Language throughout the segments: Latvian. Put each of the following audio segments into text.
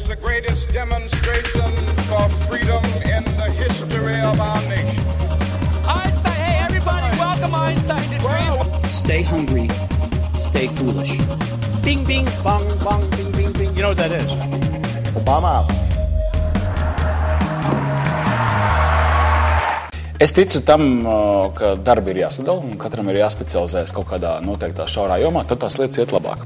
is the greatest demonstration for freedom in the history of our nation. Einstein, hey everybody, welcome Einstein to Dream. Stay hungry, stay foolish. Bing, bing, bong, bong, bing, bing, bing. You know what that is? Obama. Es ticu tam, ka darbi ir jāsadala un katram ir jāspecializējas kaut kādā noteiktā šaurā jomā, tad tās lietas iet labāk.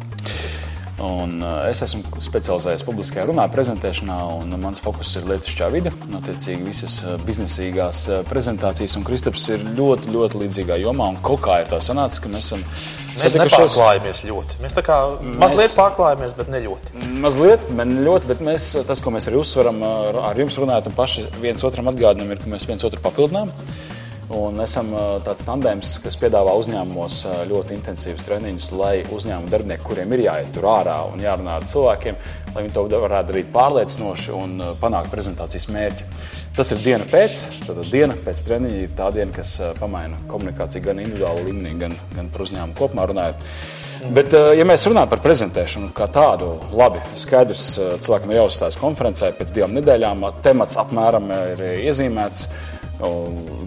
Un uh, es esmu specializējies publiskajā runā, prezentēšanā, un mans fokus ir lietišķā vide. Attiecīgi, visas uh, biznesīgās prezentācijas, un Kristaps ir ļoti, ļoti līdzīgā jomā. Kaut kā ir tā sanācis, ka mēs esam Mēs nepārklājamies ļoti. Mēs tā kā mazliet mēs... pārklājamies, bet ne ļoti. Mazliet, bet ne ļoti. Bet mēs, tas, ko mēs arī uzsveram ar jums runājot, un paši viens otram atgādinām, ir, ka mēs viens otru papildinām. Un esam tāds tandēms, kas piedāvā uzņēmumos ļoti intensīvus treniņus, lai uzņēmumu darbinieki, kuriem ir jāiet tur ārā un jārunā ar cilvēkiem, lai viņi to varētu darīt pārliecinoši un panākt prezentācijas mērķi. Tas ir diena pēc, tad diena pēc treniņa ir tā diena, kas pamaina komunikāciju gan individuāli līmenī, gan, gan par uzņēmumu kopumā runājot. Bet, ja mēs runājam par prezentēšanu kā tādu, labi, skaidrs, cilvēkam ir jāuzstājas konferencē pēc divām nedēļām, temats apmēram ir iezīmēts.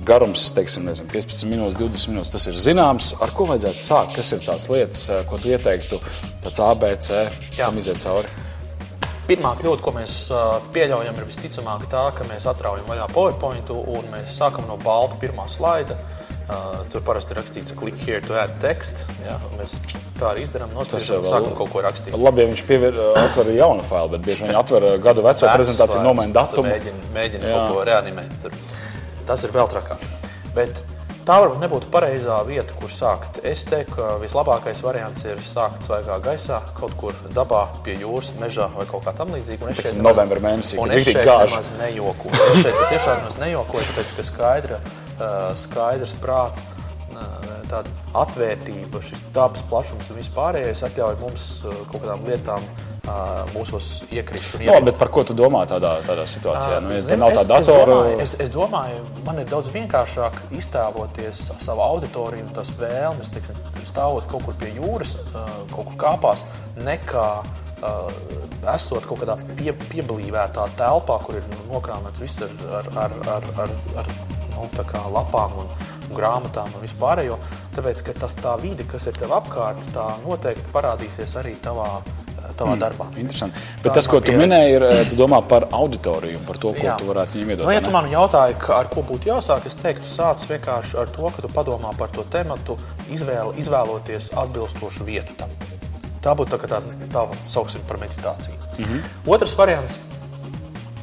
Garums, teiksim, nezinu, 15 minūtes, 20 minūtes, tas ir zināms. Ar ko vajadzētu sākt? Kas ir tās lietas, eh, ko tu ieteiktu, tāds ABC, kam iziet cauri? Pirmā kļūda, ko mēs eh, pieļaujam, ir visticamāk tā, ka mēs atraujam vaļā PowerPoint un mēs sākam no balta pirmā slaida. Uh, tur parasti ir rakstīts, click here to add text. Ja, mēs tā arī izdarām. Tas jau sākam kaut ko rakstīt. Labi, ja viņš piever, atver jaunu failu, bet bieži vien atver gadu veco prezentāciju, nomaina datumu. Mēģina, mēģina kaut ko reanimēt. Tur. Tas ir vēl trakāk. Bet tā varbūt nebūtu pareizā vieta, kur sākt. Es teiktu, ka vislabākais variants ir sākt svaigā gaisā, kaut kur dabā, pie jūras, mežā vai kaut kā tamlīdzīga. Es šeit novembrī mēnesī es šeit nemaz nejokoju. Es šeit tiešām nejokoju, tāpēc, ka skaidra, skaidrs prāts, tāda atvērtība, šis dabas plašums un vispārējais atļauj mums kaut kādām lietām mūsos iekrist. No, bet par ko tu domā tādā, tādā situācijā? Nu, ja nav tā datora... es, es, domāju, man ir daudz vienkāršāk iztēloties savu auditoriju un tās vēlmes, teiksim, stāvot kaut kur pie jūras, kaut kur kāpās, nekā esot kaut kādā pie, pieblīvētā telpā, kur ir nokrāmēts viss ar, ar, ar, ar, ar, ar nu, lapām un grāmatām un vispārējo. Tāpēc, ka tas tā vide, kas ir tev apkārt, tā noteikti parādīsies arī tavā tavā mm, darbā. Interesanti. Bet tā tas, ko tu pieredze. minēji, ir, eh, tu domā par auditoriju, par to, ko Jā. tu varētu viņiem iedot. Nu, ja tu man jautāji, ar ko būtu jāsāk, es teiktu, sāc vienkārši ar to, ka tu padomā par to tematu, izvēl, izvēloties atbilstošu vietu tam. Tā būtu tā, tā, tā sauksim par meditāciju. Mm -hmm. Otrs variants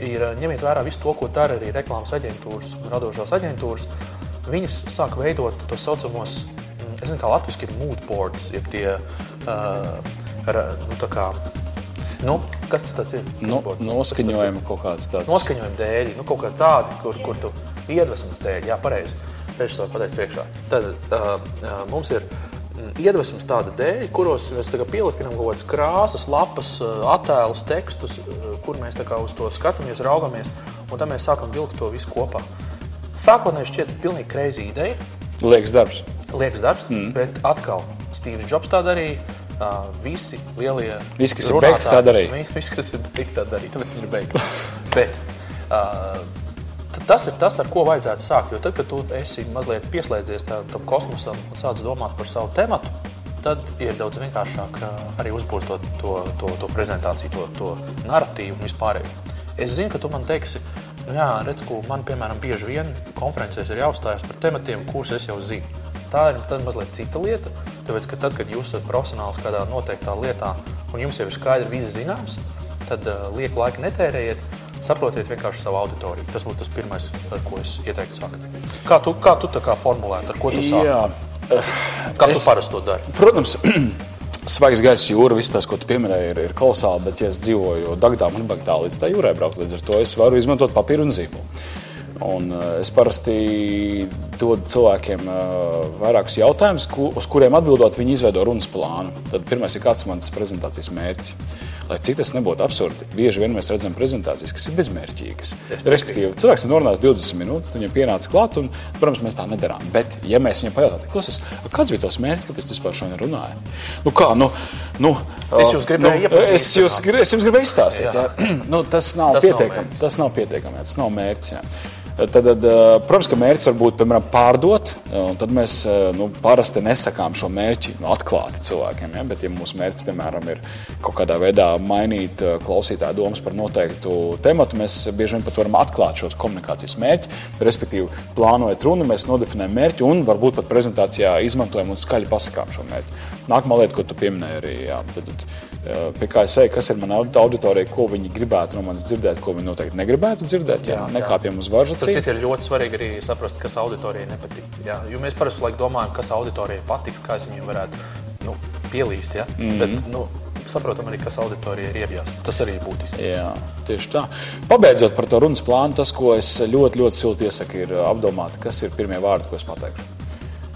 ir ņemiet vērā visu to, ko dara arī reklāmas aģentūras, radošās aģentūras. Viņas sāk veidot tos saucamos, mm, es nezinu, kā latviešu ir mood boards, jeb tie uh, nu, kā, nu, kas tas ir? Nu, noskaņojuma kaut kāds tāds. Noskaņojuma dēļ, nu, kaut kā tādi, kur, kur tu iedvesmas dēļ, jā, pareizi. Tā pateikt priekšā. Tad uh, uh, mums ir iedvesmas tāda dēļ, kuros mēs pielipinām kaut kādas krāsas, lapas, attēlus, tekstus, kur mēs uz to skatāmies, raugamies, un tad mēs sākam vilkt to visu kopā. Sākotnēji šķiet pilnīgi kreizi ideja. Liekas darbs. Liekas darbs, mm. bet atkal Steve's Jobs tā darīja visi lielie visi, kas runātāji, ir beigti, tā darīja. Visi, kas ir beigti, tā darīja. Tāpēc viņi ir beigti. Bet, uh, tas ir tas, ar ko vajadzētu sākt. Jo tad, kad tu esi mazliet pieslēdzies tam, tam kosmosam un sāc domāt par savu tematu, tad ir daudz vienkāršāk arī uzbūvēt to, to, to, to prezentāciju, to, to narratīvu un vispārējo. Es zinu, ka tu man teiksi, jā, redz, ko man, piemēram, bieži vien konferencēs ir jāuzstājas par tematiem, kurus es jau zinu. Tā ir mazliet cita lieta. Tāpēc, ka tad, kad jūs esat profesionāls kādā noteiktā lietā un jums jau ir skaidri visi zināms, tad uh, lieku laiku netērējiet. Saprotiet vienkārši savu auditoriju. Tas būtu tas pirmais, ar ko es ieteiktu sākt. Kā tu, kā tu tā kā formulētu, ar ko tu sāki? Jā. Kā es, tu parasti to dari? Protams, svaigs gaiss jūra, viss tas, ko tu pieminēji, ir, ir kolosāli. Bet, ja es dzīvoju Dagdā, man ir tālu līdz tā jūrai braukt, līdz ar to es varu izmantot papīru un zīmolu. Un, uh, es parasti dod cilvēkiem uh, vairākus jautājumus, uz kuriem atbildot, viņi izveido runas plānu. Tad pirmais ir kāds mans prezentācijas mērķis. Lai cik tas nebūtu absurdi, bieži vien mēs redzam prezentācijas, kas ir bezmērķīgas. Respektīvi, cilvēks ir norunājis 20 minūtes, viņam pienāca klāt, un, protams, mēs tā nedarām. Bet, ja mēs viņam pajautājam, klausies, kāds bija tavs mērķis, kāpēc tu vispār šodien runāji? Nu, kā, nu, nu, Es jūs gribēju nu, es, jūs, es jums gribēju izstāstīt. Jā. Jā. Nu, tas nav Tas nav pietiekami. mērķis. Tas nav pietiekami. Tas nav mērķis. Jā. Tad, tad, eh, protams, ka mērķis var būt piemēram pārdot, un tad mēs eh, nu, parasti nesakām šo mērķi nu, atklāti cilvēkiem. Ja? Bet, ja mūsu mērķis, piemēram, ir kaut kādā veidā mainīt eh, klausītāju domas par noteiktu tematu, mēs bieži vien pat varam atklāt šo komunikācijas mērķi. Respektīvi, plānojot runu, mēs nodefinējam mērķi un varbūt pat prezentācijā izmantojam un skaļi pasakām šo mērķi. Nākamā lieta, ko tu pieminēji, arī jā, tad, eh, pie kā es eju, kas ir mana auditorija, ko viņi gribētu no manis dzirdēt, ko viņi noteikti negribētu dzirdēt. Jā, Jā, jā. nekāpjam uz varžu Tas ir ļoti svarīgi arī saprast, kas auditorijai nepatīk. Jā, jo mēs parasti domājam, kas auditorijai patiks, kā es viņiem varētu nu, pielīst. Ja? Mm -hmm. Bet, nu, saprotam arī, kas auditorijai ir iebjās. Tas arī ir būtiski. Jā, tieši tā. Pabeidzot par to runas plānu, tas, ko es ļoti, ļoti silti iesaku, ir apdomāt, kas ir pirmie vārdi, ko es pateikšu.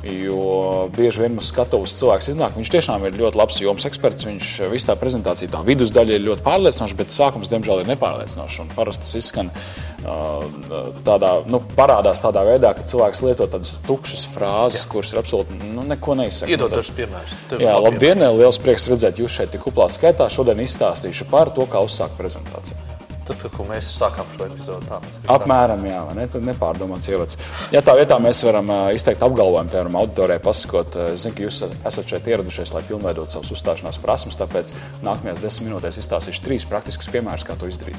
Jo bieži vien mums skatuves cilvēks iznāk, viņš tiešām ir ļoti labs jomas eksperts. Viņš visā tā prezentācijā, tā vidusdaļa ir ļoti pārliecinoša, bet sākums, diemžēl, ir nepārliecinošs. Parasti tas izskan uh, tādā, nu, parādās tādā veidā, ka cilvēks lieto tādas tukšas frāzes, Jā. kuras ir absolūti nu, neko neizsaka. Iedod dažus piemērus. Jā, labdien! Liels prieks redzēt jūs šeit tik kuplā skaitā. Šodien izstāstīšu par to, kā uzsākt prezentāciju. Tas, ko mēs sākām šo epizodu, tā Apmēram, jā, ne? Tad nepārdomāts ievads. Ja tā vietā mēs varam izteikt apgalvojumu, piemēram, auditorijai pasakot, zinu, ka jūs esat šeit ieradušies, lai pilnveidotu savus uzstāšanās prasmes, tāpēc nākamajās desmit minūtēs izstāstīšu trīs praktiskus piemērus, kā to izdarīt.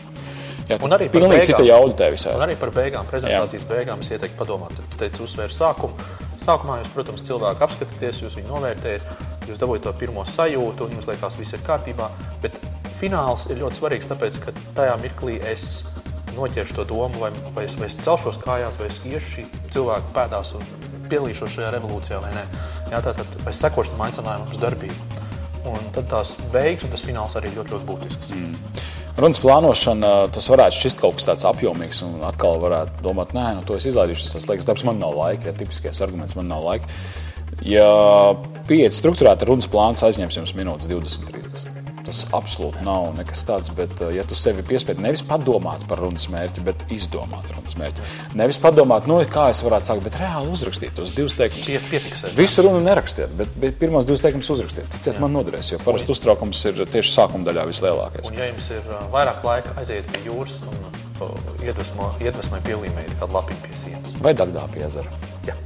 Jā, Un arī par beigām. cita jauda te visā. Un arī par beigām, prezentācijas Jā. beigām es ieteiktu padomāt. Tu teici, uzsvērt sākumu. Sākumā jūs, protams, cilvēku apskatāties, jūs viņu novērtējat, jūs dabūjat to pirmo sajūtu, un jums liekas, viss ir kārtībā. Bet fināls ir ļoti svarīgs, tāpēc, ka tajā mirklī es noķeršu to domu, vai, vai, es, vai es celšos kājās, vai es iešu šī cilvēka pēdās un pielīšos šajā revolūcijā, vai nē. Jā, tātad vai es sekošu tam aicinājumam uz darbību. Un tad tās beigas un tas fināls arī ļoti, ļoti būtisks. Mm. Runas plānošana, tas varētu šķist kaut kas tāds apjomīgs, un atkal varētu domāt, nē, nu, to es izlaidīšu, tas liekas darbs, man nav laika, ja tipiskais arguments, man nav laika. Ja pieeja struktūrēta runas plāns aizņems jums minūtes 20, 30. Tas absolūti nav nekas tāds, bet, eh, ja tu sevi piespiedi nevis padomāt par runas mērķi, bet izdomāt runas mērķi. Nevis padomāt, nu, kā es varētu sākt, bet reāli uzrakstīt tos divus teikumus. Pie, piefiksēt. Visu runu nerakstiet, bet, bet pirmos divus teikumus uzrakstiet. Ticiet, man noderēs, jo parasti uztraukums ir tieši sākuma daļā vislielākais. Un, ja jums ir vairāk laika, aiziet pie jūras un iedvesmo, iedvesmai pielīmēt kādu lapiņu pie sienas. Vai dagdā pie ezera? Jā.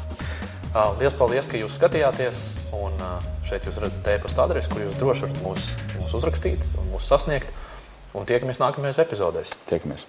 Lielas paldies, ka jūs skatījāties. Un, uh, šeit jūs redzat e-pasta adresi, kur jūs droši varat mūs, mūs uzrakstīt un mūs sasniegt. Un tiekamies nākamajās epizodēs. Tiekamies!